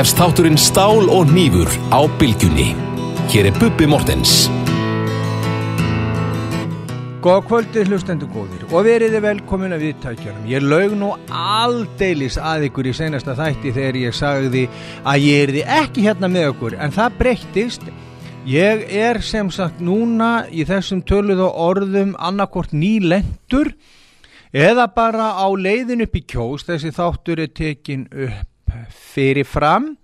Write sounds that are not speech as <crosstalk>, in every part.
hefst þátturinn Stál og Nýfur á Bilgjunni. Hér er Bubbi Mortens. Góða kvöldið hlustendur góðir og veriði velkomin að viðtækjarum. Ég laug nú aldeilis að ykkur í senasta þætti þegar ég sagði að ég erði ekki hérna með okkur en það breyttist. Ég er sem sagt núna í þessum töluð og orðum annarkort nýlendur eða bara á leiðin upp í kjós þessi þáttur er tekin upp fyrir fram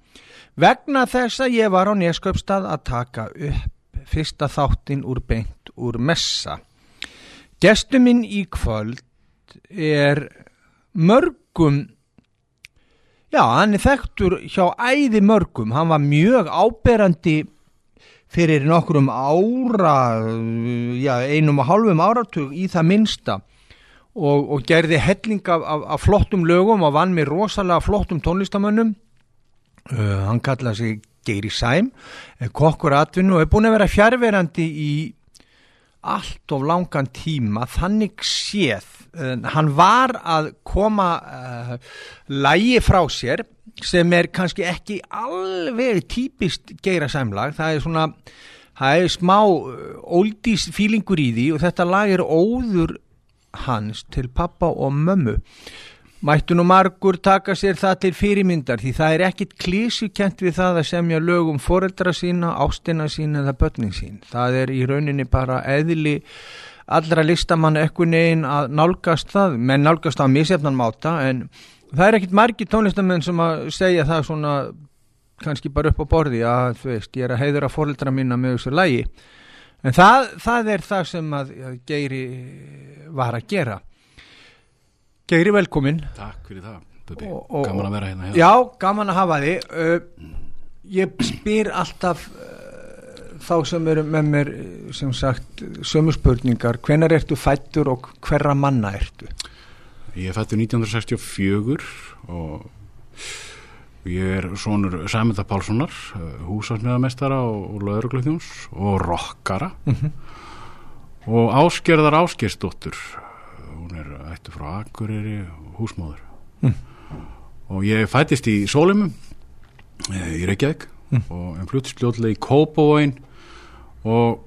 vegna þess að ég var á Nesköpstað að taka upp fyrsta þáttin úr beint úr messa. Gestu minn í kvöld er mörgum, já hann er þekktur hjá æði mörgum, hann var mjög áberandi fyrir nokkrum ára, já einum og hálfum áratug í það minsta og, og gerði helling af, af, af flottum lögum og vann með rosalega flottum tónlistamönnum, uh, hann kallaði sig Geiri Sæm, kokkur atvinnu og er búin að vera fjárverandi í allt of langan tíma. Þannig séð uh, hann var að koma uh, lægi frá sér sem er kannski ekki alveg típist geira sæmlag. Það er svona það er smá oldís fílingur í því og þetta lag er óður hans til pappa og mömmu Mættu nú margur taka sér það til fyrirmyndar því það er ekkit klísukent við það að semja lögum foreldra sína, ástina sína eða börnin sín. Það er í rauninni bara eðli allra listamann ekkur negin að nálgast það, menn nálgast á misefnan máta en það er ekkit margi tónlistamenn sem að segja það svona kannski bara upp á borði að þú veist ég er að heiðra foreldra mína með þessu lægi. En það, það er það sem að Geiri var að gera. Geiri velkomin Takk fyrir það, Bubi, Og- og- gaman að vera hérna. Já, gaman að hafa þið uh, Ég spyr alltaf uh, þá sem eru með mér sem sagt sömu spurningar hvenar ertu fættur og hverra manna ertu? Ég fættur 1964 og ég er sonur Sæmunda Pálssonar, húsasmiðamestara og, og löðruglöðjóns og rockara. Og Ásgerðar Ásgersdóttur, hún er ættu frá Akureyri og húsmóður og ég fættist í Sólumum í Reykjavík og en fluttist fljótlega í Kópavóin og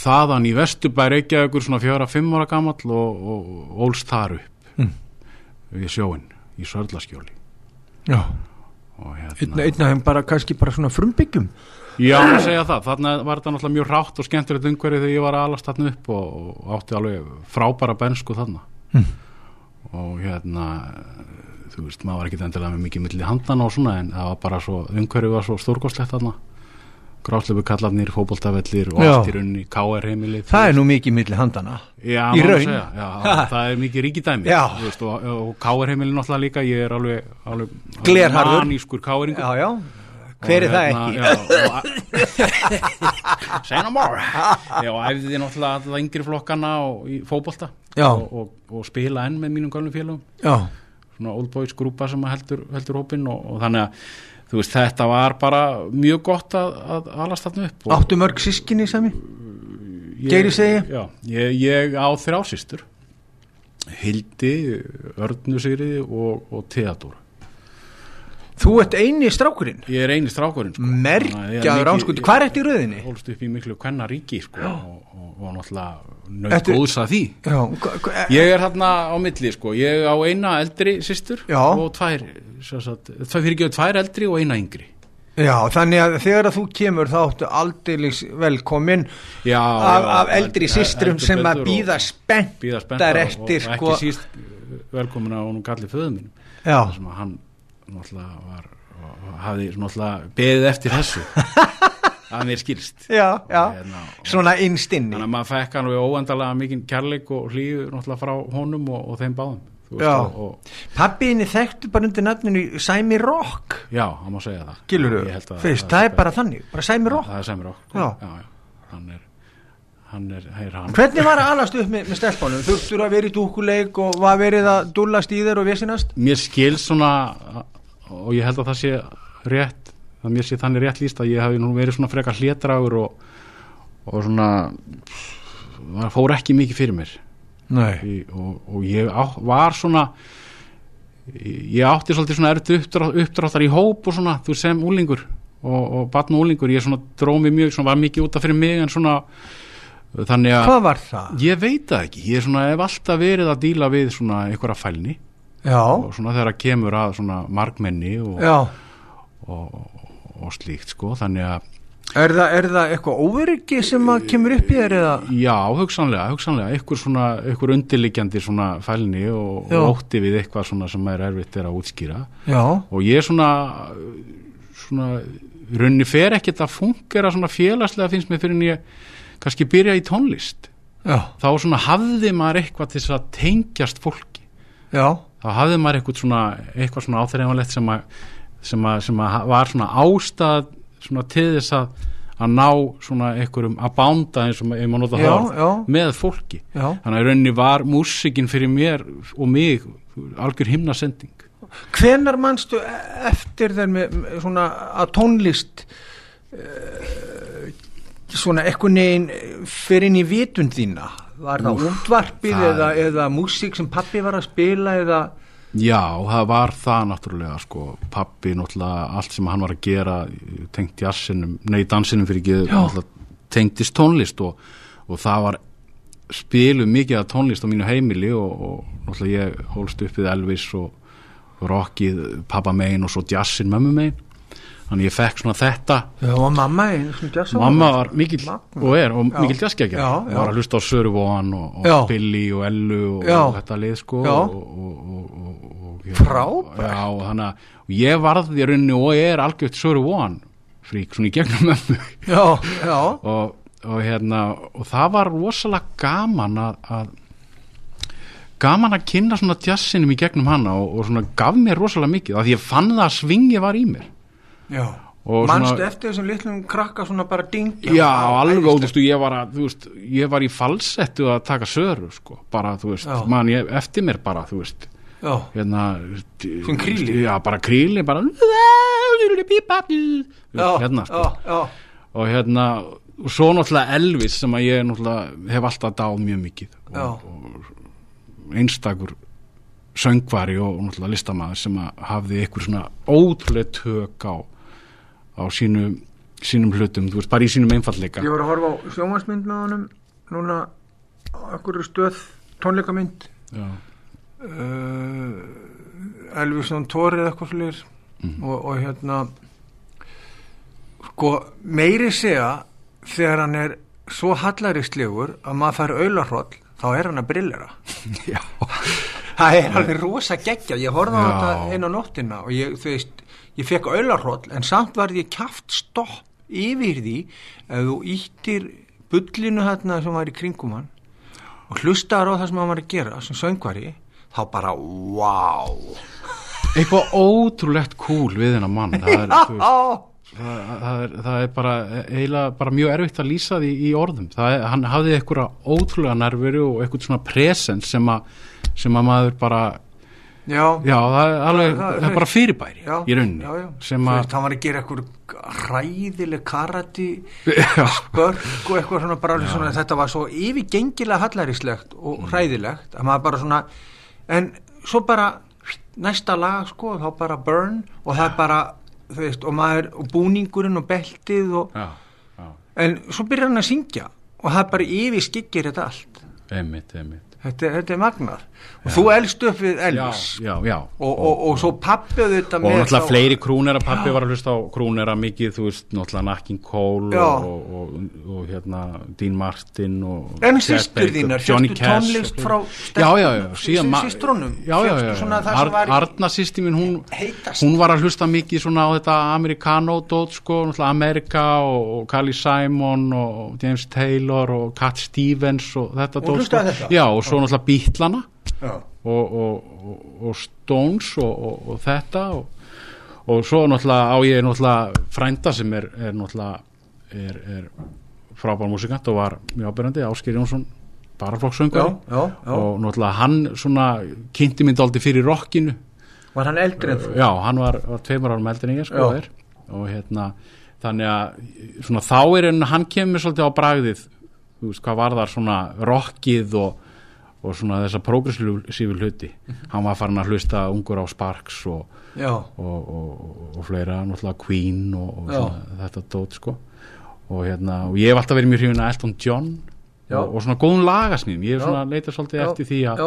þaðan í Vesturbæ Reykjavíkur svona fjóra-fimm ára gamall og, og, ólst þar upp við sjóin í Sörlaskjóli. Já, hérna, einn af þeim bara kannski bara svona frumbyggjum já, að segja það. Þarna var þetta náttúrulega mjög rátt og skemmtilegt umhverju þegar ég var að alast þarna upp og, og átti alveg frábæra bensku þarna. Og hérna þú veist, maður var ekki endilega með mikið milli handana og svona en það var bara svo umhverju var svo stórkostlegt þarna grásleifu kallarnir, fótboltavellir og allt í rauninni KR heimilið Það er nú mikið milli handana Já, Í raun. segja, já, það er mikið ríkidæmi veist, og, og káir heimilin náttúrulega líka ég er alveg, alveg Glerharður. manískur káiringur Já, já, hver er það ekki? <laughs> Say no more. Já, æfði náttúrulega alltaf yngri flokkana og, í fótbolta Já. og, og, og spila enn með mínum gálum félagum Já, svona old boys grúpa sem heldur, heldur hópin og, og þannig að þú veist, þetta var bara mjög gott að, að alast þarna upp áttu mörg sískinni sami? Geiri segi? Já, ég, ég á þrjá systur Hildi, Örnu Sigriði og, og Theodor Þú ert eini strákurinn Ég er eini strákurinn sko. Merkjaður ánskoti, hvað er þetta í röðinni? Hólst upp í miklu kvenna ríki sko, og, og, og náttúrulega nöðt Ertu- góðs að því. Já, Ég er hérna á milli sko. Ég á eina eldri systur Já. og tvær það fyrir ekki tvær eldri og eina yngri. Já, þannig að þegar að þú kemur þá áttu aldeilis velkomin Já, af, já, af eldri heldur sem að býða og- spenntar eftir, og, og sko- ekki síst uh, velkomin á honum Galli föðu mínum. Já, þar sem að hann náttúrulega var hafði náttúrulega beðið eftir þessu <laughs> að mér skilst. Já, já. Hérna, og- Svona innstinni þannig að maður fekk hann við óendalega mikinn kærleik og hlýju náttúrulega frá honum og, og þeim báðum og, og, Pappiðinni þekktu bara undir nafninu Sæmi Rock. Já, það má segja það. Gilur Ég held að fyrst, það er bara þannig Bara Sæmi Rock. það er Sæmi Rock. Já. já, hann er hann er, hann. Hvernig var að alast upp með, með stelpunum? Þurftur að vera í dúkuleik og var verið að dúllast í þér og vesinast? mér skil svona og ég held að það sé rétt að mér sé þannig rétt líst að ég hafi nú verið svona frekar hlétragur og, og svona það fór ekki mikið fyrir mér. Nei. Í, og, og ég á, var svona ég átti svolítið svona ertu uppdráttar í hóp og svona, þú sem úlingur og, og batn úlingur, ég svona drómi mjög, svona var mikið útaf fyrir mig en svona þannig að Hvað var það? ég veit það ekki, ég svona hef alltaf verið að díla við svona einhverja fælni Já, og svona þegar kemur að svona margmenni og, já. og, og slíkt sko, þannig að Er það, er það eitthvað óveriki sem kemur upp í þér eða? Já, hugsanlega, hugsanlega, einhver svona, einhver undirliggjandi svona fælni og, Já. ótti við eitthvað svona sem er erfitt er að útskýra Já, og ég svona, svona, runni fer ekkert að fungera svona félagslega finnst mér fyrir en ég kannski byrja í tónlist. já, Þá svona hafði maður eitthvað til þess að tengjast fólki. já, Þá hafði maður eitthvað svona, eitthvað svona áþreifanlegt sem að, sem að, sem að var svona ástæð svona til þess að að ná svona einhverjum að bánda eins og maður nota það með fólki já. þannig að rauninni var músikin fyrir mér og mig algjör himnasending Hvenar manstu eftir þeir með með svona að tónlist uh, svona eitthvað neginn fyrir inn í vitund þína? Var það útvarpið eða, eða músík sem pappi var að spila eða? Já, það var það náttúrulega sko, pappi náttúrulega allt sem hann var að gera tengt jassinum, nei dansinum fyrir ekki tengdist tónlist og, og það var spilu mikið af tónlist á mínu heimili og, og náttúrulega ég hólst upp við Elvis og rockið pappa megin og svo jassin mömmu megin þannig ég fekk svona þetta Já, og mamma Mamma var mikill Magna. og er og Já. mikill jazzgækja var að hlusta á Söru Von og, og. Billy og Ellu og, og þetta lið sko Já. og, og, og, og, og, og Frábært. Og þannig að ég varð í rauninni og ég er algjört Söru Von frík svona í gegnum <laughs> já, og, og hérna og það var rosalega gaman að, að gaman að kynna svona jazzinum í gegnum hana og, og svona gaf mér rosalega mikið af því ég fann það að svingi var í mér svona- eftir þessum litlum krakka svona bara dingja? Já, alveg, og þú veist, ég var að, veist, ég var í falsettu að taka söru, sko, bara, þú veist, Já. man ég eftir mér bara, þú veist, Já, hérna, Sem kríli? Já, bara kríli, bara, já, hérna, sko, og hérna, og svo náttúrulega Elvis sem að ég náttúrulega hef alltaf dáð mjög mikið. Og, og einstakur söngvari og náttúrulega listamaður sem að hafði eitthvað svona ótrúlega tök á, á sínu, sínum hlutum, þú veist, bara í sínum einfallleika. Ég var að horfa á sjómansmynd með honum. Núna einhverju stöð tónleikamynd uh, Elvisson Tóri eða eitthvað slir Mhm. og, og hérna sko meiri segja þegar hann er svo hallarislegur að maður fær aularhroll þá er hann að brillera. <laughs> Já, það er alveg rosa geggja ég horfði á þetta einu á nóttina og ég, þú veist, ég fekk aularhroll en samt var ég kjaft stopp yfir því ef þú íttir bullinu hérna sem var í kringum hann og hlustaður á það sem hann var að gera sem söngvari, þá bara wow. Eitthvað ótrúlegt cool við hennar mann, það er, það, það, er, það er bara eiginlega bara mjög erfitt að lýsa því í orðum. Það er, hann hafði eitthvað ótrúlega nervuru og eitthvað svona presens sem sem að maður bara já, já, það er alveg, Það- það- það er bara fyrirbæri já, í rauninni Þú að hann var að gera eitthvað hræðileg karati já, börk og eitthvað svona bara svona, þetta var svo yfirgengilega hallarislegt og Mm. hræðilegt að maður bara svona en svo bara næsta lag sko þá bara burn og það er bara þú veist og maður og búningurinn og beltið og, já, já, en svo byrjar hann að syngja og það bara yfir skiggir þetta allt. Einmitt, einmitt þetta, þetta er magnað og þú elst upp við já, Elvis. já, já. Og, og, og svo pappið þetta og náttúrulega þá- fleiri krúnera pappi var að hlusta á krúnera mikið, þú veist, náttúrulega Nakkin Cole Já. og, og, og, og hérna Dean Martin En Baker, þínar, Johnny Cash tónlist frá já, já, já, sýstrunum já, já, já, Arna sýsti mín, hún, hún var að hlusta mikið svona á þetta Americano-dót, sko, náttúrulega Amerika og, Carly Simon og James Taylor og Cat Stevens og þetta dót, sko. já, og svo náttúrulega Beatlana Já. og, og, og, og Stones og, og, og þetta og, og svo náttúrulega á ég náttúrulega frænda sem er, er náttúrulega er, er frábær músikant og var mjög ábyrjandi, Ásker Jónsson já. og náttúrulega hann svona kynnti mynd aldrei fyrir rockinu. Var hann eldri en þú? já, hann var, var tveimur árum eldri en ég sko er. Og hérna þannig að svona þá er en hann kemur svolítið á bragðið þú veist hvað var þar svona rockið og, og svona þessa progressífu hluti. Hann var farin að hlusta ungur á Sparks og, og, og, og fleira, náttúrulega Queen og, þetta dót sko. Og hérna, og ég hef alltaf verið mjög hrifin að Elton John og, svona góðum lagasmýðum, ég hef svona leitað svolítið Já. eftir því að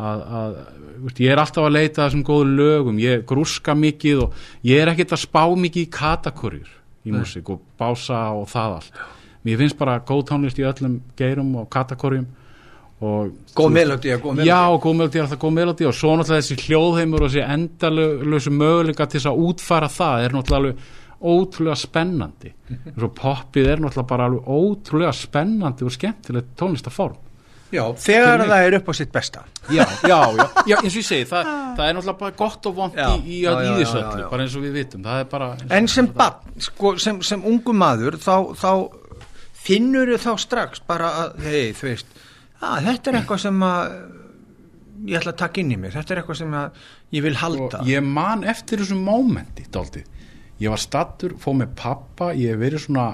að, að veist, ég er alltaf að leita þessum góðu lögum, ég grúska mikið og ég er ekkert að spá mikið í katakurjur í músík og bása og það allt. Mér finnst bara góð tónlist í öllum geirum og katakurjum og góð melodi, góð melodi Já, góð melodi er alltaf góð melodi og svo náttúrulega þessi hljóðheimur og þessi endalösu möguleika til þess að útfæra það er náttúrulega alveg ótrúlega spennandi. Og svo poppið er náttúrulega bara alveg ótrúlega spennandi og skemmtilegt tónlistaform já, þegar það er upp á sitt besta. Já, já, já, já, eins og ég segi það, það er náttúrulega bara gott og vond Já, í, í, já, í já, þessu já, öllu, já. bara eins og við vitum. Bara En sem barn, sko, sem, sem ungu maður þá, þá finnur þá strax bara að, hei, þú veist að þetta er eitthvað sem að ég ætla að taka inn í mig, þetta er eitthvað sem að ég vil halda. Og ég man eftir þessum mómenti dálítið, ég var stattur fóð með pappa, ég hef verið svona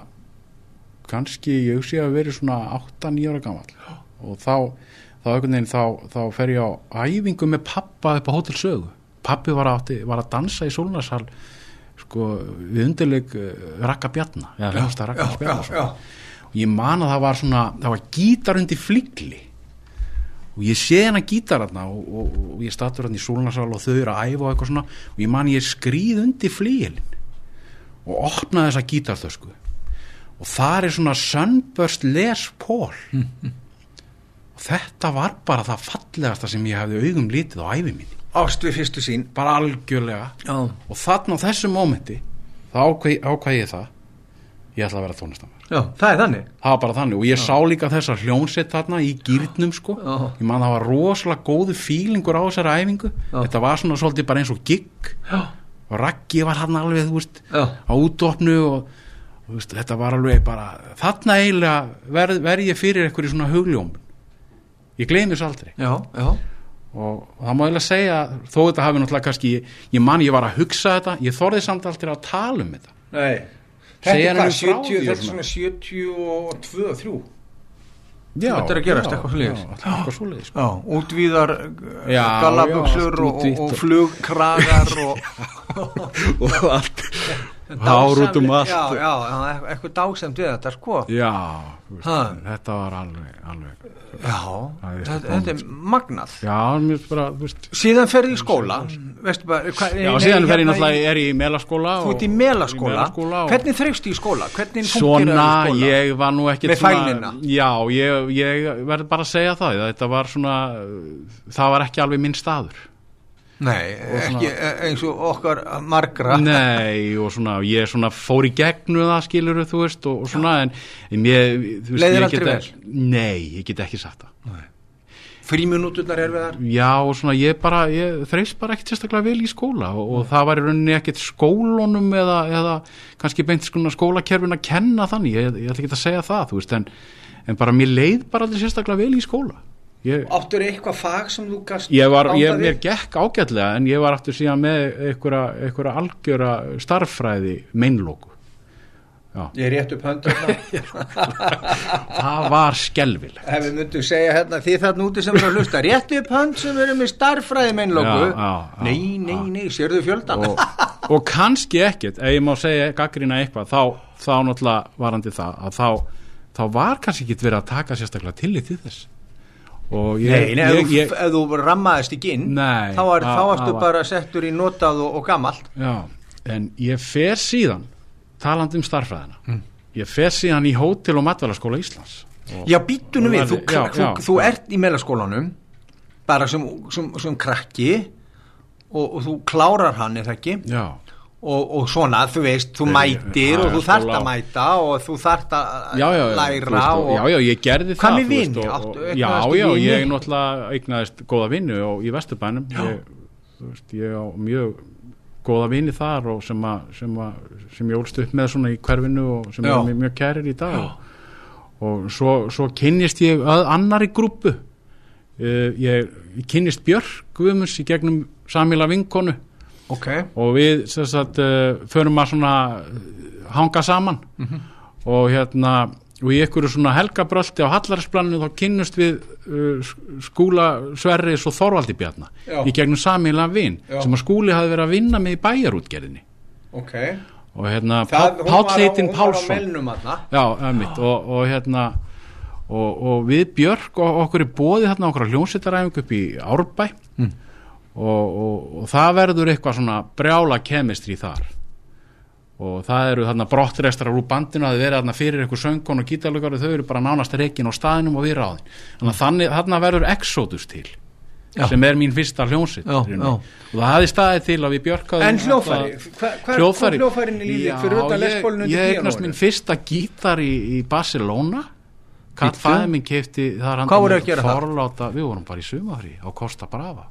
kannski, ég hugsi að verið svona 8-9 ára gammal og þá, þá einhvern veginn þá, þá fer ég á æfingu með pappa upp á Hótel Sögu. Pappi var, átti, var að dansa í Sólnarsal sko, við undirleik uh, Rakka Bjarna, eða hljósta Rakka já, Bjarna og ég man að það var svona það var gítar undir fligli og ég sé hennar gítar og, og, og ég statur hann í Sólnarsal og þau eru að æfa og eitthvað svona. Og ég man ég skrýð undir flíilin og opnaði þessa gítarþösku. Og þar er svona Sunburst Les Paul. Og þetta var bara það fallegasta sem ég hefði augum lítið á æfi minni. Ást við fyrstu sín bara algjörlega. Já, og þarna á þessu mómenti þá ákveð ég það. Ég ætla að vera tónlistamæður já, það er þannig. Það var bara þannig. Og ég sá líka þessa hljónsett þarna í gýrnum sko. Já. ég man það var rosalega góðu fílingur á þessari æfingu. Já. þetta var svona svolítið bara eins og gigg. Já, og Raggi var hann alveg þú veist já, á útopnu og veist, þetta var alveg bara þarna eiginlega verð, verð ég fyrir eitthvað svona hugljómun ég gleymi þess aldrei. Já, já. og það má eiginlega segja þó þetta hafi náttúrulega kannski ég man ég var að hugsa þetta ég þorði samt aldrei að tala um þetta. Nei. Þetta er hvað, frá því 70, og þetta er svona. svona 72, 3 já, Þetta er að gerast, já, eitthvað já, eitthvað svoleiðis sko. Útvíðar gallabuxur já, og, flugkragar og <laughs> og allt hár út um allt. Já, já, eitthvað dásamt við þetta sko. Já veist, þetta var alveg, alveg Já, þetta, þetta er magnað. Já, mér finnst bara, þú veist Síðan ferði í skóla veistu bara, hva, já, nei, síðan fer ég hérna náttúrulega, er ég í melaskóla Þú ert í melaskóla, í hvernig þreifst í skóla? Hvernig Svona, fungeraði skóla? ég var nú Með fælnina? Já, ég, ég verð bara að segja það Þetta var svona, það var ekki alveg minn staður Nei, svona- ekki eins og okkar margra. Nei, og svona, ég svona fór í gegnu það skilur þú veist og, og svona, en, en ég, þú veist, Leið þér ég get Nei, ég get ekki sagt það. Fríminúturnar er við þar? Já, og svona, ég bara, ég þreist bara ekkert sérstaklega vel í skóla og, og það var í rauninni ekkert skólunum eða, eða kannski beint skona skólakerfin að kenna þannig, ég, ég ætla ekki að segja það, þú veist, en, en bara mér leið bara aldrei sérstaklega vel í skóla. Ég, Áttur eitthvað fag sem þú gast ég var, ég, mér gekk ágætlega en ég var aftur síðan með einhverja, algjöra starffræði meinlóku. Já, Ég er rétt upp höndurna <laughs> það var skelvilegt. Ef við myndum segja hérna því þarna úti sem eru að hlusta rétt upp hönd sem eru með starffræði meinlóku Nei, nei, nei, sérðu fjöldan og, og kannski ekkert. Ef ég má segja gaggrina eitthvað þá, þá náttúrulega varandi það að þá, þá var kannski ekkert verið að taka sérstaklega tillit til þess ég, Nei, nei, ég, ef þú rammaðist ekki inn Nei, þá, var, það- þá það var- bara settur í notað og, og gamalt. Já, en ég fer síðan talandi um starffræðina Mm. ég fer síðan í hótel og matvælaskóla Íslands. Og, Já, býttunum og við, þú, já, þú, já, þú ert í meðlaskólanum bara sem, sem, sem krakki og, og þú klárar hann eða ekki? Já, og, og svona, þú veist, þú Nei, mætir og þú þarft að mæta og þú þarft að læra og, já, já, ég gerði það vini? og- og- já, já, ég náttúrulega eignaðist góða vinnu og í Vesturbænum. Ég, þú veist, ég á mjög góða vini þar og sem, a, sem, a, sem ég ólst upp með svona í hverfinu og sem Já. er mjög, kærir í dag. Og, og svo, svo kynnist ég að annari grúpu uh, ég, ég kynnist Björk Guðmunds í gegnum Samíla vinkonu ok, og við sagt, uh, förum að svona uh, hanga saman. Og hérna og í einhverju svona helgabröldi á Hallarinsplaninu þá kynnust við uh, skúla Sverris og Þorvaldi Bjarna Já. í gegnum samilega vin Já. sem að skúli hafi verið að vinna með í bæjarútgerðinni. Ok. Og hérna á- á Pálsson. Já, ömmitt og, og hérna og, og við Björk og okkur er bóðið hérna okkur hljónsitaræfingu upp í Árbæ. Mm. Og, og, og það verður eitthvað svona brjála kemistri þar. Og það eru þarna brottrestar úr bandinu að það verið þarna fyrir eitthvað söngkon og gítarlökar þau eru bara nánast reikin á staðinum og við ráðin. Þannig að þannig, þarna verður Exodus til Já. sem er mín fyrsta hljónsitt og það hafði staðið til að við Björk hafði En hljóðfæri, hva- hva- hljóðfæri, kom hljóðfærin í lífið Já, fyrir utan ég- lesbólinu undir ég eignast minn fyrsta gítar í, í Barcelona. Katt Bíddu. fæði minn kefti þar Hvað voru að forláta, við vorum bara í sumafrí á Costa Brava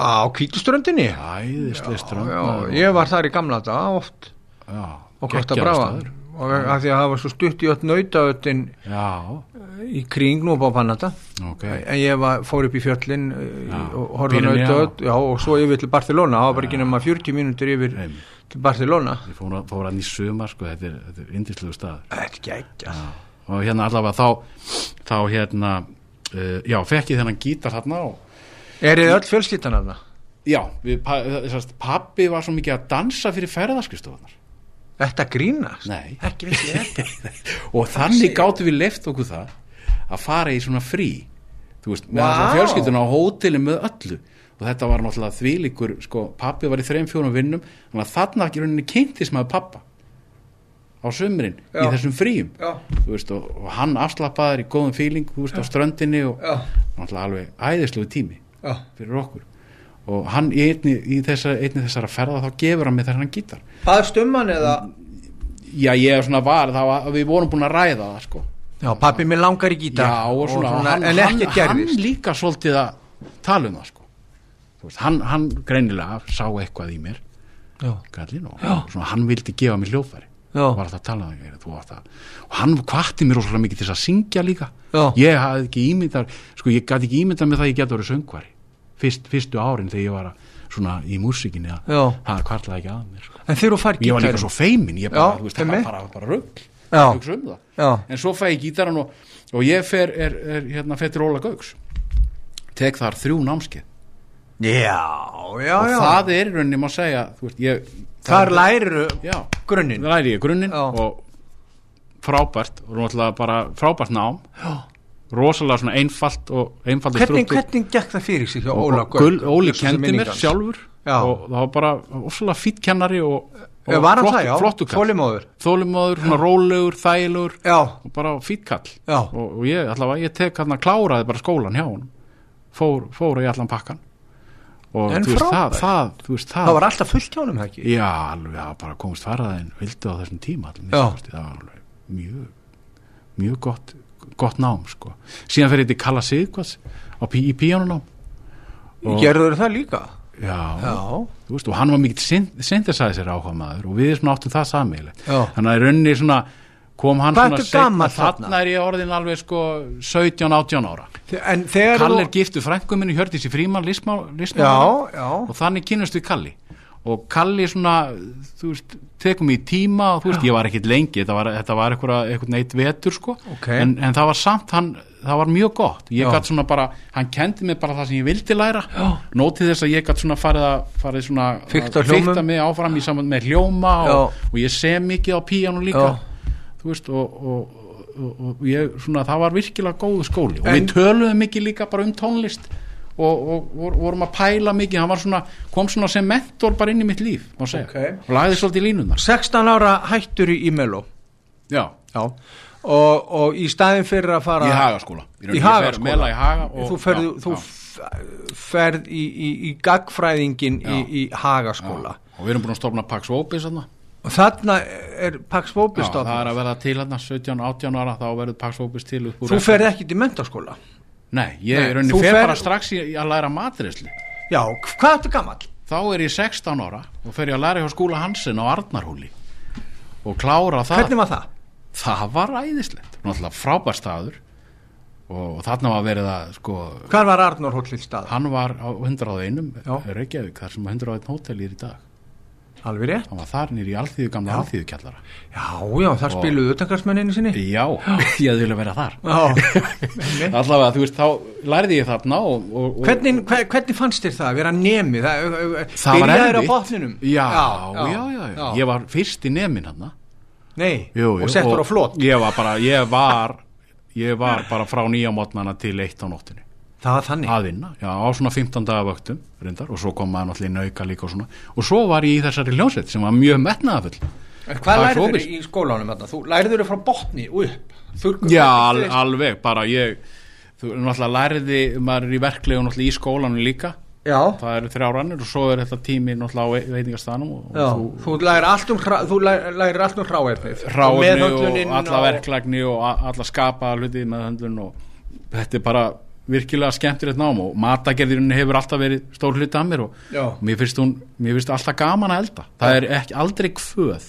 Á kvítuströndinni? æðislega strönd Já, maður. ég var þar í gamla daga oft. Já, og geggjaður Brava staður. og að því að það var svo stutt í öll nautaöttin já, í kring nú á Panata ok. En ég var, fór upp í fjöllin já, Já, og horfði nautaöt. Já, og svo yfir til Barcelona. Það var bara ekki nema 40 mínútur yfir Einmitt. til Barcelona. Ég fór, að- fór hann í sumar sko, þetta er, þetta er indislegu staður. Þetta er geggja og hérna allavega þá þá hérna uh, já, fekk ég þennan gítar þarna og Er þið öll fjölskyldan af það? já, við, pappi var svo mikið að dansa fyrir ferðarskristofunar Þetta grínast? Nei. <laughs> Og þannig gáttum við leift okkur það að fara í svona frí. Þú veist, með wow. fjölskylduna á hóteli með öllu. Og þetta var náttúrulega þvílíkur sko, pappi var í þreim fjórum vinnum þannig að þarna ekki rauninni kynntis maður pappa á sömurinn í þessum fríum. Veist, og, og hann afslappaður í góðum fíling veist, á ströndinni og náttúrulega alveg æðislugu tími Já, fyrir okkur. Og hann í einni, í þessa, einni þessara ferða þá gefur hann með þennan gítar. Baðst um hann eða? Já ég er svona var, það var, við vorum búin að ræða það sko. Já, pappi minn langar í gítar. Já, og svona, og hann, en ekki hann, gerðist. hann líka svolítið að tala um það sko. Þú veist, hann, hann greinilega sá eitthvað í mér. Já, kallinn, og svona, hann vildi gefa mér hljófæri. Var alltaf að tala um að og hann kvatti mér rosalega mikið til þess að syngja líka. Já. ég hafði ekki ímyndað sko ég gæti ekki ímyndað með það að ég geti verið söngvari. Fyrst, fyrstu árin þegar ég var að, svona í músikinni að það kvartlaði ekki að mér sko. en þegar þú fær ég var líka gítarinn svo feimin ég bara, Já, veist, það var bara, hugsa um en svo fæ ég gítaran og, og ég fer er, er, hérna fettir Óla Gauks. Tek þar þrjú námskeið. Já, já, og já. það er í rauninni má segja þú veist, ég, Þar læriru grunninn. Læri ég grunninn og frábært frábært nám. Já. rosalega svona einfalt og einfalt Hvernig, hvernig gekk það fyrir sig hjá Óla Gull, Óli kendi mér sjálfur Já. og það var bara ofsalega fýtt kennari og, Já, og kall. Þolinmóður? þólimóður, svona rólegur, þægilegur og bara fýtt kall. Og, og ég allavega, ég tek hann að kláraði bara skólan hjá hann fór, fór í allan pakkan og þú veist, það, það, þú veist, það, það var alltaf fullt hjá það ekki? Já, alveg, það bara komist faraðin vildi á þessum tíma það var alveg mjög mjög gott, gott nám sko. síðan fer ég til Kalla pí- í píanunám og- Gerður það líka? já, Já. Veist, og hann var mikill synthesizer áhuga maður og við svona áttum það Já. þannig að rauninni svona kom hann Hvað svona þarna? er ég orðin alveg sko 17-18 ára Kalli er giftu frængu minni Hjördísi Fríman listmál, listmál Já, já og þannig kynast við Kalli og Kalli svona þú veist, tekum í tíma og þú veist, ég var ekkit lengi þetta var, þetta var eitthvað, eitthvað neitt vetur sko Ok. en, en það var samt hann það var mjög gott, ég Já. gætt svona bara hann kendi mig bara það sem ég vildi læra já. nótið þess að ég gætt svona farið að farið svona fikta mig áfram í samband með hljóma Já. og, og ég sem mikið á píanu líka Já. Þú veist og, og, og, og ég svona það var virkilega góðu skóli. Og En- við töluðum mikið líka bara um tónlist og, og vor- vorum að pæla mikið. Hann svona, kom svona sem mentor bara inn í mitt líf má segja, Ok. og lagði svolítið línunar 16 ára hættur í, Meló já, Já. Og, og í staðin fyrir að fara í hagaskóla. Í Hagaskóla? Í haga og, Þú ferð, já, þú ferð í, í, í gagfræðingin í Hagaskóla. Og við erum búin að stofna Pax Opis þarna. Og þarna er Pax já, Fóbis það er að verða til hérna 17-18 ára þá verður Pax Opis til Þú ferð ekki til mentaskóla nei, ég er rauninni fer bara strax í, að læra matrisli Já, hvað ertu gamall? þá er ég 16 ára og fer ég að læra hjá skúla Hansen á Arnarhúli og klára það Hvernig var það? það var æðislegt náttúrulega frábær staður og, og þarna var verið að sko, Hvað var Arnór Hóllil stað? hann var á 101 Já. Reykjavík þar sem 101 hótel er í dag alveg rétt. Hann var þar nýri alþýðu gamla alþýðu kjallara Já, já, þar spiluðu utangarsmenninni sinni. Já, ég vilja vera þar. Já, <laughs> allavega, þú veist, þá lærði ég þarna og, og, og Hvernig, hver, hvernig fannst þér það að vera nemi? Það, það var byrjaðir á erfitt. botninum? já, já, já, já, ég var fyrst í nemin hann Nei, jú, jú, og settur á flott ég var bara, ég var ég var bara frá nýja mótnana til eitt á nóttinu Það var þannig að vinna, já, á svona 15 daga vöktum reyndar, og svo kom maður náttúrulega inn auka líka og svona, og svo var ég í þessari hljónsveit sem var mjög metnaðafull Hvað Það er lærður þér í skólanum? þarna? Þú lærður þér frá botni upp Þurrku, já, al, alveg, bara ég þú náttúrulega lærði, maður er í verklegu náttúrulega í skólanum líka Já, það eru þrjá rannir og svo er þetta tími náttúrulega á vei- veitingastanum og, já. og Þú um, þú lærir, allt um hráefnið þú ráðni og alla verklagni og alla skapa hluti með höndlun og þetta er bara virkilega skemmtilegt nám og matagerðirinn hefur alltaf verið stór hluti að mér og Já. mér finnst, hún, mér finnst alltaf gaman að elda. Það er ekki, aldrei kvöð.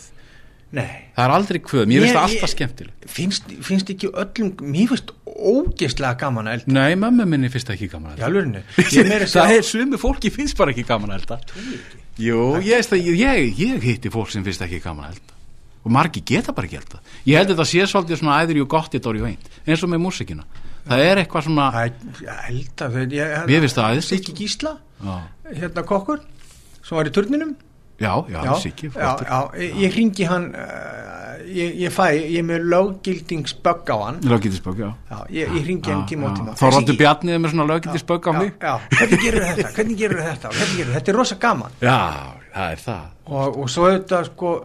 Nei. Það er aldrei kvöð, mér finnst það alltaf skemmtilegt. finnst, finnst ekki öllum Mér finnst ógeðslega gaman að elda. Nei, mömmu minni finnst það ekki gaman að elda. <laughs> það er sumu fólki finnst bara ekki gaman að elda. Jú, ég, ég, ég hitti fólk sem finnst ekki gaman að elda. Og margi geta bara ekki elda ég held að þetta sé svolítið svona æður jú gott í dóri og eint eins og með músikina það er eitthvað svona finnst það æðislegt. Siggi Gísla, hérna kokkur sem var í turninum. Já, já, Siggi já, já, ég, ringi hann uh, ég, ég fæ, ég er með löggildingsbögg á hann. Löggetisbögg, já. Já, ég, ég ringi hann tíma á tíma. Þorvaldur Siggi, Bjarnið með svona löggetisbögg á mig. hvernig gerur þetta, hvernig gerur þetta? Þetta, er rosa gaman. Já, það er það. Og, og svo þetta sko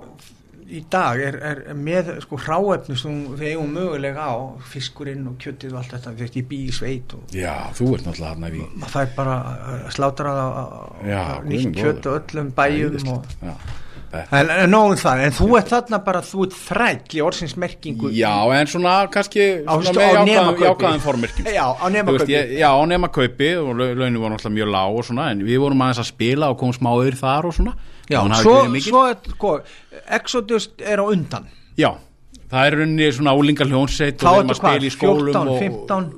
í dag er, er með sko hráefni sem við eigum mögulega á fiskurinn og kjötið og allt þetta þú veist, ég bý í sveit og já, þú ert náttúrulega hann að maður fær bara að slátra það á, á, Já, á guð nýtt kjött og öllum bæjum og, já, þetta- en, en nóðum það, en þú ert þarna bara þú ert þræll í orðsins merkingu já, en svona kannski Á svona á jákvæðum formerkjum Já, á ég, já, á nema kaupi og lau- launin voru náttúrulega mjög lág og svona en við vorum aðeins að spila og komum smá öður þar og svona Já, svo, svo er, sko, Exodus er á undan. Já, það er rauninni svona álingar hljónseit þá og að spila hvað, í skólum 14, og, 15,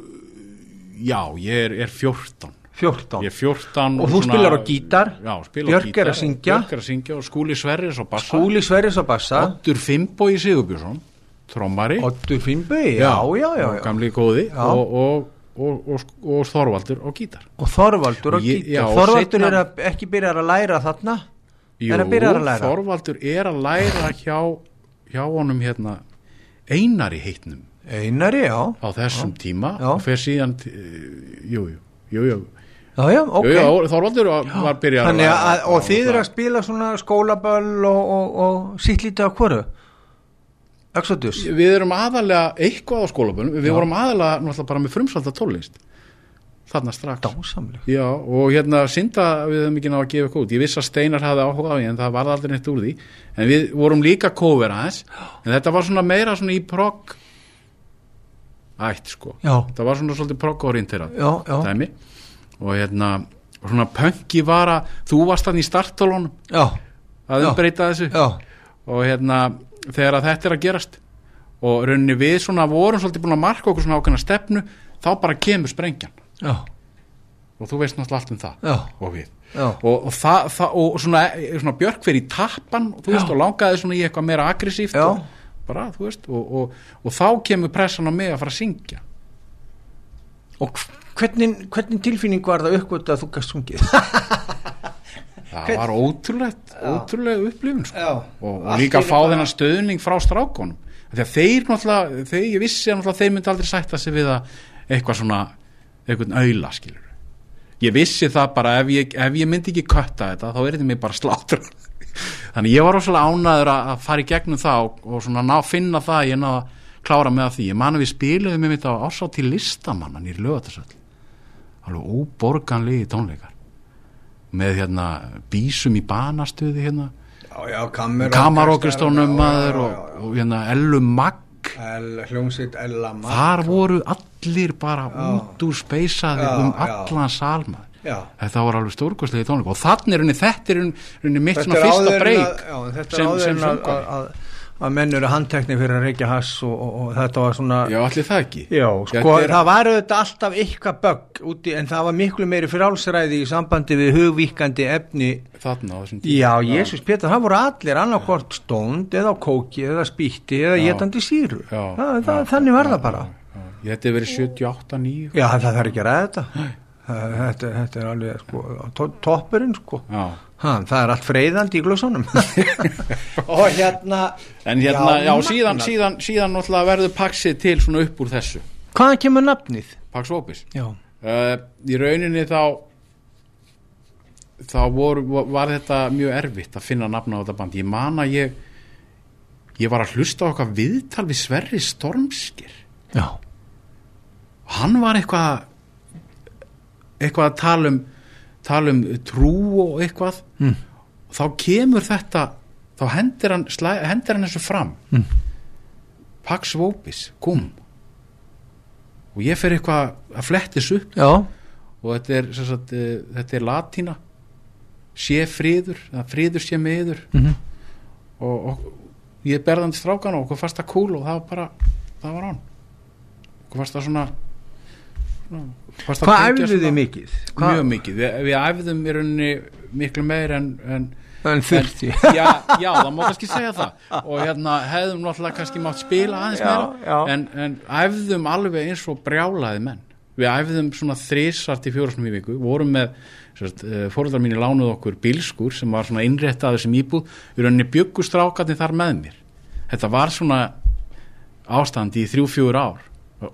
já, ég er, er 14 14 Ég er 14 Og þú spilar á gítar, Já, spila gítar er að syngja. Björk er að syngja og Skúli Sverris á bassa. Skúli Sverris á bassa. Oddur Fimbo í Sigurbjörnsson Trommari. Oddur Finnböi, já, já, já, og já. Gamli góði Já. og, og, og, og, og Þorvaldur á gítar. Og Þorvaldur á gítar. og Þorvaldur seinna- er að, ekki byrjar að læra þarna er að byrja að læra. Þorvaldur er að læra hjá, hjá honum hérna einari heitnum. Einari, já, á þessum tíma Já. og fer síðan til- jú, jú, jú, jú. já, já, ok. Jú, jú, Þorvaldur var, byrjar Þannig að, læra og þið eru að spila svona skólaböll og, og, og sitt lítið á hvoru? Exodus? Við erum aðalega eitthvað á skólabönnum Við vorum aðalega náttúrulega bara með frumsalda tólist Þarna strax. Dásamleg Já, og hérna synda við höfum ekki náða að gefa út. Ég viss að Steinar hafði áhuga á því en það varð aldrei neitt úr því. En við vorum líka cover aðeins. En þetta var svona meira svona í prog Ætt sko. Já, Þetta var svona svolítið já, dæmi. Og hérna svona pönki var að Þú varst þannig í starttólunum já, að umbreyta þessu. Já, og hérna þegar að þetta er að gerast og rauninni við svona vorum svolítið búin að marka okkur svona ákveðna stefnu þá bara kemur sprengjan já, og þú veist náttúrulega allt um það. Já, og við. Og, og, það, það, og svona, svona Björk fyrir í tappan og þú veist og langaði svona í eitthvað meira aggressíft og, bara veist og, og, og þá kemur pressan á mig að fara að syngja. Og hvernig, hvernig tilfinning var það uppgötu að þú gæst sungið? <laughs> það Hvern- var ótrúlegt ótrúlega upplifun sko. Og, líka að fá þennan stöðning frá strákonum að þeir náttúrulega, þeir, ég vissi að þeir myndi aldrei sætta sig við að eitthvað svona, eitthvað auðla skilur ég vissi það bara ef ég, ef ég myndi ekki kötta þetta þá er þetta mig bara slátur <laughs> þannig ég var rosalega ánæður að, fara í gegnum það og, og svona ná, finna það að ég ná að klára með því, ég man að við spiluðum með mitt á ásá til listamannan í lögatarsöll alveg óborganlegi tónleikar. Með hérna bísum í banastuði hérna. Kamarókristónum maður og, og hérna Ellu Magg Hljómsveit Ella Magg þar voru allir bara út úr speysaði Já, um já. allan salma Já. þetta voru alveg stórkostlegi tónleika og þannig er henni þetta er henni mitt svona fyrsta breyk já, sem- sem en að, menn eru handtekni fyrir að reykja hass og, og, og þetta var svona Já, allir það ekki? Já, sko, Þetta er- það var auðvitað alltaf eitthvað bögg úti, en það var miklu meiri frálsræði í sambandi við hugvíkandi efni. Þarna á þessum tíma. Já, Jésús Pétur, það voru allir annarkvort stónd eða kóki eða spýtti eða Já. getandi síru Já, það, það, já, Þannig var já, það bara. Já, já. Ég hefur verið 78, 9 Já, það þarf ekki að ræða þetta. Þetta, þetta er alveg sko, to toppurinn sko. Já ha, Það er allt freyðandi í glössunum <laughs> Og hérna En hérna, já, magnað. síðan, síðan, síðan náttúrulega verður Paxið til svona upp úr þessu. Hvaðan kemur nafnið? Pax Opis Já, uh, Í rauninni þá þá voru, var þetta mjög erfitt að finna nafna á þetta band. Ég man að ég ég var að hlusta á eitthvað viðtal við Sverri Stormskir já, hann var eitthvað eitthvað að tala um tala um trú og eitthvað Mm. þá kemur þetta þá hendir hann, hendir hann þessu fram. Mm. Pax Vopis, kom og ég fer eitthvað að flettis upp. Já, og þetta er, sagt, uh, þetta er latína. Sé friður eða friður sé meður Mhm. og, og ég berðan til strákan og okkur það cool og það var bara það var hann okkur fannst það svona, svona Hvað æfðu þið mikið? Hvað- mjög mikið, við, við æfðum í rauninni miklu meir en, en En þurfti. <laughs> Já, já, það má kannski segja það. Og hérna hefðum náttúrulega kannski mátt spila aðeins Já, meira. já. En, en æfðum alveg eins og brjálaði menn. Við æfðum svona þrísart í fjórasnum í viku. Vorum með fóröldar mínu lánuð okkur bílskur sem var svona innréttaður sem íbúð. Við rauninni byggustrákarnir þar með mér. Þetta var svona ástandi í þrjú, fjögur ár.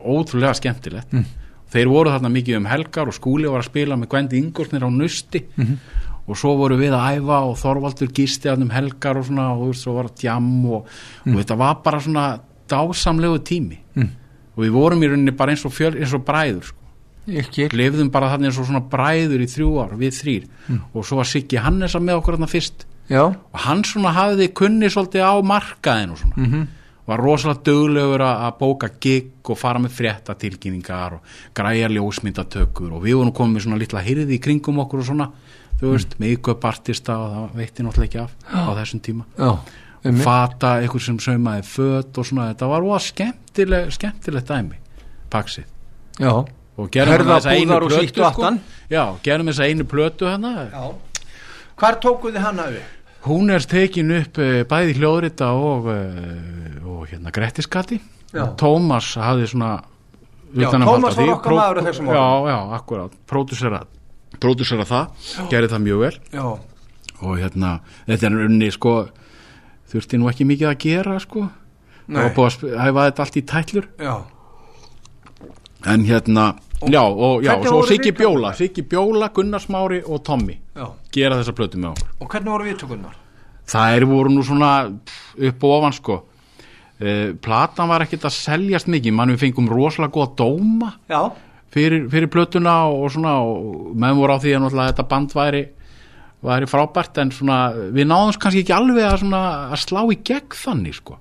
Ótrúlega skemmtilegt. Mm. Þeir voru þarna mikið um helgar og skúli var að spila með Gwendi Ingolfnir á nusti og svo voru við að æfa og Þorvaldur gisti að um helgar og svona og þú veist, svo var djam og, og þetta var bara svona dásamlegu tími. Mm. og við vorum í rauninni bara eins og, fjöl, eins og bræður sko. Ekki lifðum bara þarna eins og svona bræður í þrjú ár við þrýr og svo var Siggi Hannesa með okkur þarna fyrst. Já, og hann svona hafði kunni svolítið á markaðin og svona. Mhm var rosalega döglegur að að bóka gig og fara með fréttatilkynningar og græja ljósmyndatökur og við vorum komið með svona litla hyrði í kringum okkur og svona, þú veist, make-up artista og það veitti náttúrulega ekki af á þessum tíma. Já, einmitt. fata, einhver sem saumaði föt og svona, þetta var rosa skemmtileg, skemmtilegt dæmi, paksið já. Einu búðar og plötu sýttu aftan. já, gerum þessa einu plötu hérna Já. Hvar tókuð þið hana við? Hún er tekin upp uh, bæði hljóðrita og, uh, og hérna Grettiskatti. Tómas hafði svona Já, Tómas af var okkar maður á þessum já, já, akkurat, pródusera pródusera það, gerði það mjög vel. Já, og hérna, þetta er unni sko, þurfti nú ekki mikið að gera sko, Nei. og búið að hæfa þetta allt í tætlur. Já. En hérna, já, og já, voru Siggi? Bjóla Siggi Bjóla, Gunnar Smári og Tommy Já. gera þessa plötu með okkur. Og hvernig voru viðtökurnar? þær voru nú svona upp og ofan sko. Uh, platan var ekkert að seljast mikið mann við fengum rosalega góða dóma fyrir, fyrir plötuna og svona og meðan voru á því að þetta band væri, væri frábært en svona við náðum kannski ekki alveg að, svona, að slá í gegn þannig sko.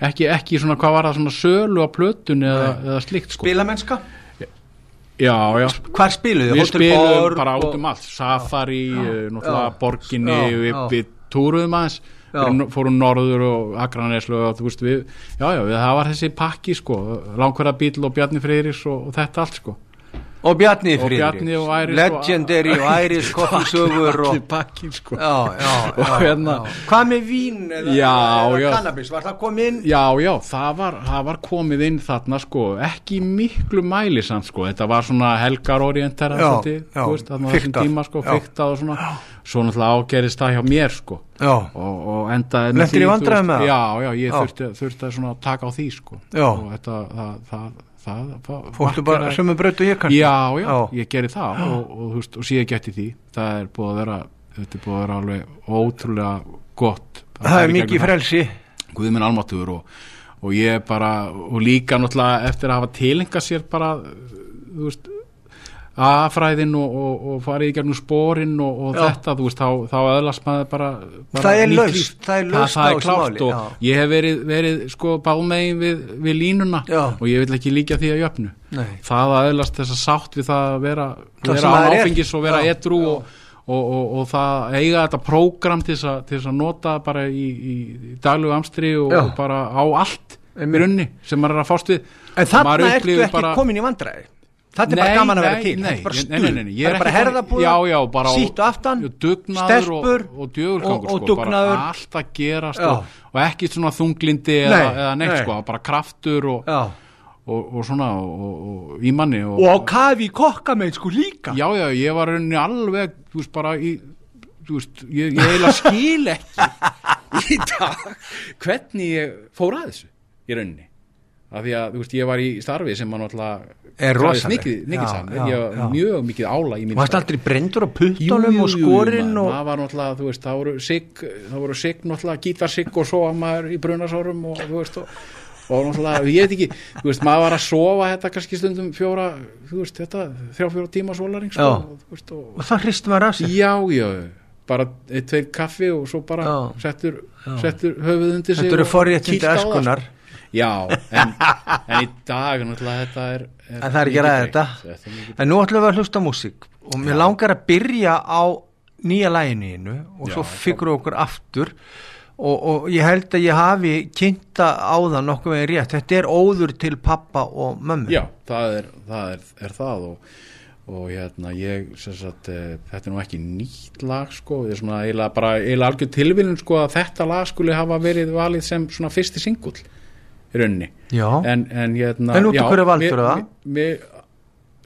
Ekki, ekki svona hvað var það svona sölu á plötun eða, eða slikt sko. Spilamennska? Já, já. Hvar spiluðu? við spilum Borg bara út um allt. Safari, eh, náttúrulega borginni við, við túruðum aðeins. Já. Fórum- norður og Akraneslu og þú veist við já já við, það var þessi pakki sko. Langverða bíl og Bjarni Freyris og, og þetta allt sko Og Bjarni Og Friðrik. Bjarni og Æris og- Legendary og Æris koffisögur og allir pakki sko. Já, já, Og já, hérna-. Hvað með vín eða, cannabis? Var það komið inn? Já, já, það var, það var komið inn þarna sko, ekki miklu mæli samt sko, þetta var svona helgar orientera Já, svolítið, já, þú veist, þarna þessum tíma sko, já. fiktað og svona, svo náttúrulega ágerist það hjá mér sko. Og, og því, þú vandræðum veist, með það? Já, já, ég þurfti, þurfti að svona taka á því sko. Og þetta, það, það, það, það fórstu bara sömu brautu hér kannski? Já, já, Já. ég geri það og, og, veist, og síðan geti því það er búið að vera, þetta er búið að vera alveg ótrúlega gott að Það fara er mikið það. frelsi Guð minn almáttugur og, og ég bara, og líka náttúrulega eftir að hafa tilenga sér bara þú veist aðfræðin og, og, og farið í gegnum spórin og, og þetta, þú veist, þá, þá öðlast maður bara, bara Það er líf. það er laust það, á er máli, og já. ég hef verið, verið sko báðmegin við, við línuna Já. og ég vil ekki líka því að jöfnu Nei. það að öðlast þess að sátt við það að vera, Það vera er. áfengis og vera já. og, og, og, og það eiga þetta prógram til þess að, nota bara í, í, í daglegu amstri og, bara á allt Einmitt. í runni sem maður er að fást við En þarna ertu ekki bara- komin í vandræði Þetta er bara gaman að vera til. Nei, Þetta er bara stuð. nei, nei, nei, ég Það er bara á- Sýtt og aftan stelpur og, sko, dugnaður. allt að gerast og, ekki svona þunglindi eða, Nei, eða neitt nei. sko, bara kraftur og, Já. og, og svona og, og, og í manni og, Og á kafi í kokkamein sko líka. Já, já, ég var rauninni alveg þú veist, bara í ég, ég eiginlega skil ekki <laughs> í dag hvernig ég fór að þessu í rauninni. Af því að, þú veist, ég var í starfi sem maður náttúrulega Er já. mjög mikið ála í mín Varst aldrei brendur á puttunum og skorinn og maður var náttúrulega, þú veist, það voru sigg, það voru sigg náttúrulega, gítarsigg og svo að maður í brunasárum og þú veist og, og náttúrulega, ég veit ekki, þú veist, maður var að sofa þetta kannski stundum fjóra þú veist, þetta, þrjá fjóra tíma sólaring sko, og, þú veist, og, Og það hristum maður að sér. Já, já bara eitt, tveir kaffi og svo bara Já. settur, settur höfuð undir sig Þetta eru forréttindi kýlt Já, en, en í dag náttúrulega þetta er, En það er ekki ræða þetta. Þetta er En nú ætlum við að hlusta músík. Og mér langar að byrja á nýja læginu innu Og Já, svo fikru okkur aftur. Og, og ég held að ég hafi kynnta á það nokkuð veginn rétt. Þetta er óður til pappa og mömmu. Já, það er það, er, er það og, og hérna ég sagt, e, þetta er nú ekki nýtt lag sko, það er svona eiginlega algjör tilvílun sko að þetta lag skuli hafa verið valið sem svona fyrsti singull í rauninni Já. en, en hérna En út af hverju valdirðu mér- það?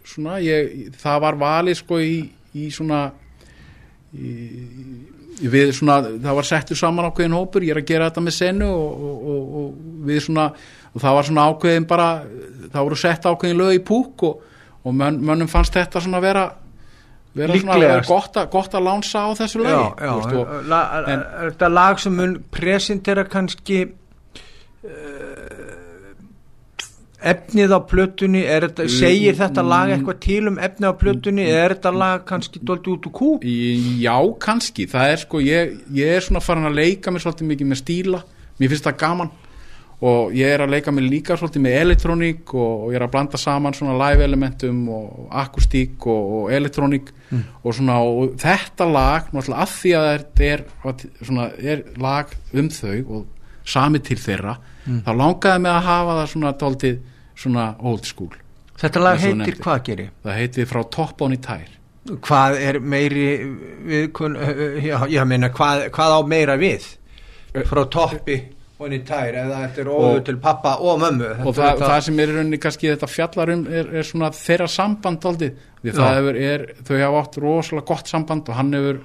Svona, ég, það var valið sko í, í svona í, við svona, það var settur saman ákveðin hópur, ég er að gera þetta með senu og, og, og, og við svona og það var svona ákveðin bara það voru sett ákveðin lög í púk og, og mönn, mönnum fannst þetta svona vera vera svona Líklegast. gott, að- gott að lánsa á þessu lögi Já, já, og, la, en- er þetta lag sem mun presentera kannski uh, efnið á plötunni þetta, segir þetta lag eitthvað til um efnið á plötunni eða er þetta lag kannski doldi út úr kú? Já, kannski, það er sko ég, ég er svona farin að leika mér svolítið mikið með stíla, mér finnst það gaman. Og ég er að leika mér líka svolítið með elektróník og, og ég er að blanda saman svona live elementum og akustík og, og elektróník og svona og þetta lag náttúrulega að því að þetta er, svona, er lag um þau og sami til þeirra þá langaði mig að hafa það svona dálítið svona old school þetta lag heitir hvað gerir? það heiti frá Top on í tær. Hvað er meiri við, kun, já, já meina hvað, hvað á meira við? Frá toppi og niður tær eða þetta er óður Og- til pappa og mömmu? Og það, þetta- það sem er í rauninni kannski þetta fjallar um er, er svona þeirra samband aldrei, því það hefur er, þau hafa átt rosalega gott samband og hann hefur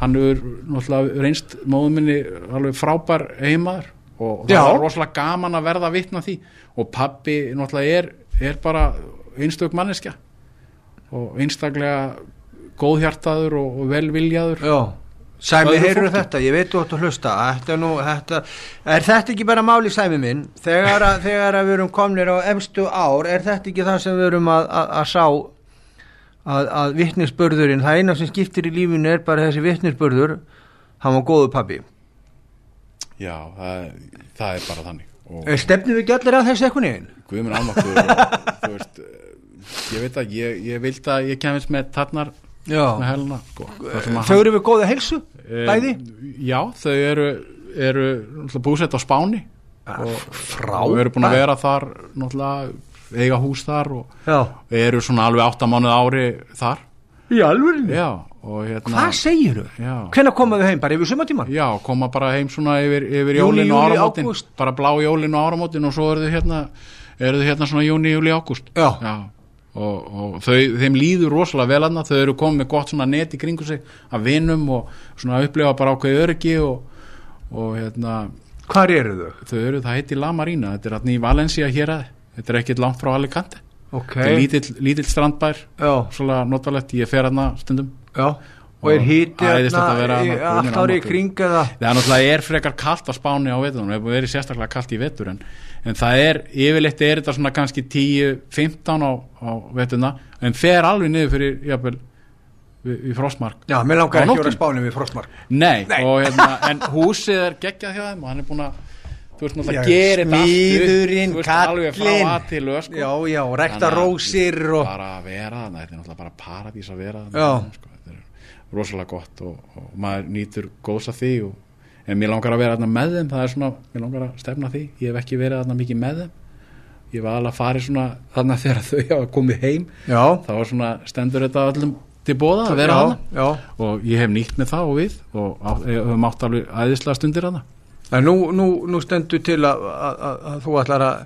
hann hefur náttúrulega reynst móðuminni alveg frábær heimaður og það Já. var rosalega gaman að verða vitna því. Og pappi náttúrulega er, er bara einstök manneskja. Og einstaklega góðhjartaður og, og velviljaður. Já, Sæmi, fólki. þetta, ég veit þú átt að hlusta. Þetta er, nú, þetta, er þetta ekki bara máli Sæmi minn, þegar að, þegar að við erum komnir á emstu ár, er þetta ekki það sem við erum að, að, að sá að, að vittnisbörðurinn það eina sem skiptir í lífinu er bara þessi vittnisbörður hann var góðu pabbi já, það, það er bara þannig. Og stefnum við allir að þessu? Guðmund Almáttur og, þú veist, eh, ég veit að ég, ég vild að ég kemist með tarnar helna sko, að þau eru við góða helsu, Eh, bæði? Já, þau eru, eru búsett á Spáni og, frábært. og eru búin að vera þar eiga hús þar og Já, eru svona alveg áttamánuð ári þar. Í alvörinni Já, og hérna Hvað segirðu? Já. Hvenær komaðu heim, bara yfir sumatíman? Já, koma bara heim svona yfir, yfir jólin og júlí, áramótin ágúst. bara blá jólin og áramótin og svo eru þau hérna eru þau hérna svona júni, júli, ágúst Já. og, og þau, þeim líður rosalega vel aðna, þau eru komið gott svona net í kringu sig af vinum og svona upplefa bara ákveði öryggi og, og hérna Hvar eru þau? þau eru, það heiti La Marina þetta er hérna í Valencia hér að þetta er ekkit langt frá Alicante Ok, þetta er lítill, lítill strandbær já, svona notalegt, ég fer hérna stundum já Og er híti að allt árið í almáttugur. kring eða Það er náttúrulega er frekar kalt á Spáni á veturinn, það er verið sérstaklega kalt í vetur en, en það er, yfirleitt er þetta svona kannski 10-15 á, á veturna, en fer alveg niður fyrir, við, við frostmark. Já, mér langar ekki að vera spánum við frostmark Nei, Nei. og hérna, en húsið er geggjað hjá þeim og hann er búin að, þú veist náttúrulega, Já, gera þetta að til lög, sko. Já, já, rekta að rósir og bara að vera þarna, þetta er náttúrulega bara paradís að vera Já. þarna, sko, þetta er rosalega gott og, og maður nýtur góðs að því og, en mér langar að vera þarna með þeim það er svona, mér langar að stefna því. Ég hef ekki verið þarna mikið með þeim. Ég var alveg að fara svona þarna <laughs> þegar þau hafa komið heim Já, þá var svona stendur þetta öllum til bóða að vera já. og ég hef nýtt með það og við og ég höfum átt alveg æðislega stundir En nú, nú, nú stendur til að, að, að, að þú ætlar að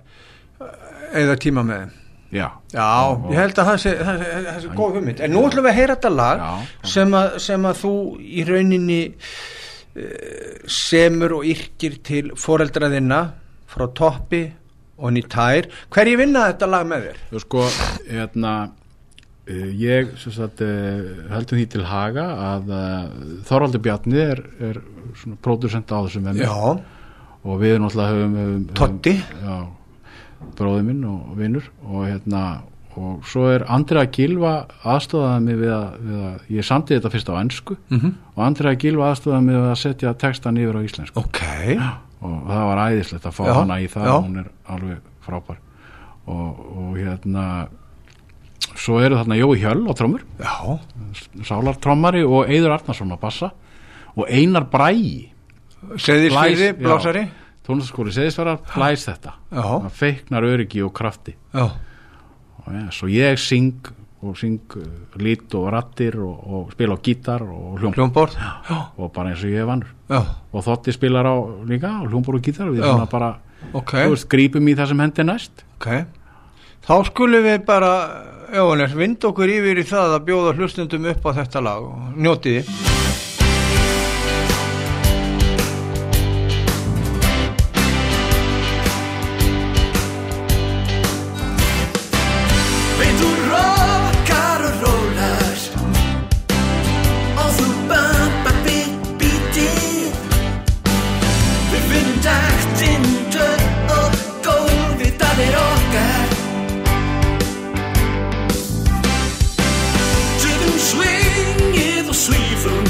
eða tíma með þeim. Já, Já, ég held að það sé, það sé, það sé góð hugmynd. En nú ætlum við að heyra þetta lag Já, sem að, sem að þú í rauninni uh, semur og yrkir til foreldraðina frá toppi og ný tær. Hverji vinna þetta lag með þér? Þú sko, hérna eh, ég sagt eh, höldum því til haga að Þorvaldur Bjarni er, er pródusent á þessu með mér Já, og við náttúrulega höfum, höfum, Toddi. já, bróði minn og vinnur og hérna og svo er Andrea Gilva aðstofaði mig við að, við að ég samti þetta fyrst á ennsku Mhm. og Andrea Gilva aðstofaði mig við að setja textan yfir á íslensku. Ok. og það var æðislegt að fá Já, hana í það já. hún er alveg frábær. Og, og hérna svo eru þarna Jói Hjöll á trómur Já, sálartrómari og Eidur Arnarsson á bassa. Og Einar Bræi seðisfyrði, Blæs- blásari. Tónlistaskóli seðisverðar blæs þetta. Það feiknar öryggi og krafti. Já, og ja, svo ég syng og syng uh, lít og rattir og, og spila á gítar og hljóm hljómborð. Já, og bara eins og ég er vannur. Og Þotti spilar á líka á hljómbor og gítar. Og við svona bara ok. þú veist, grípum í það sem hendi næst. Ok, þá skulum við bara, Jóhannes, vind okkur yfir í það að bjóða hlustundum upp á þetta lag og njótið Swing, je verschwieven.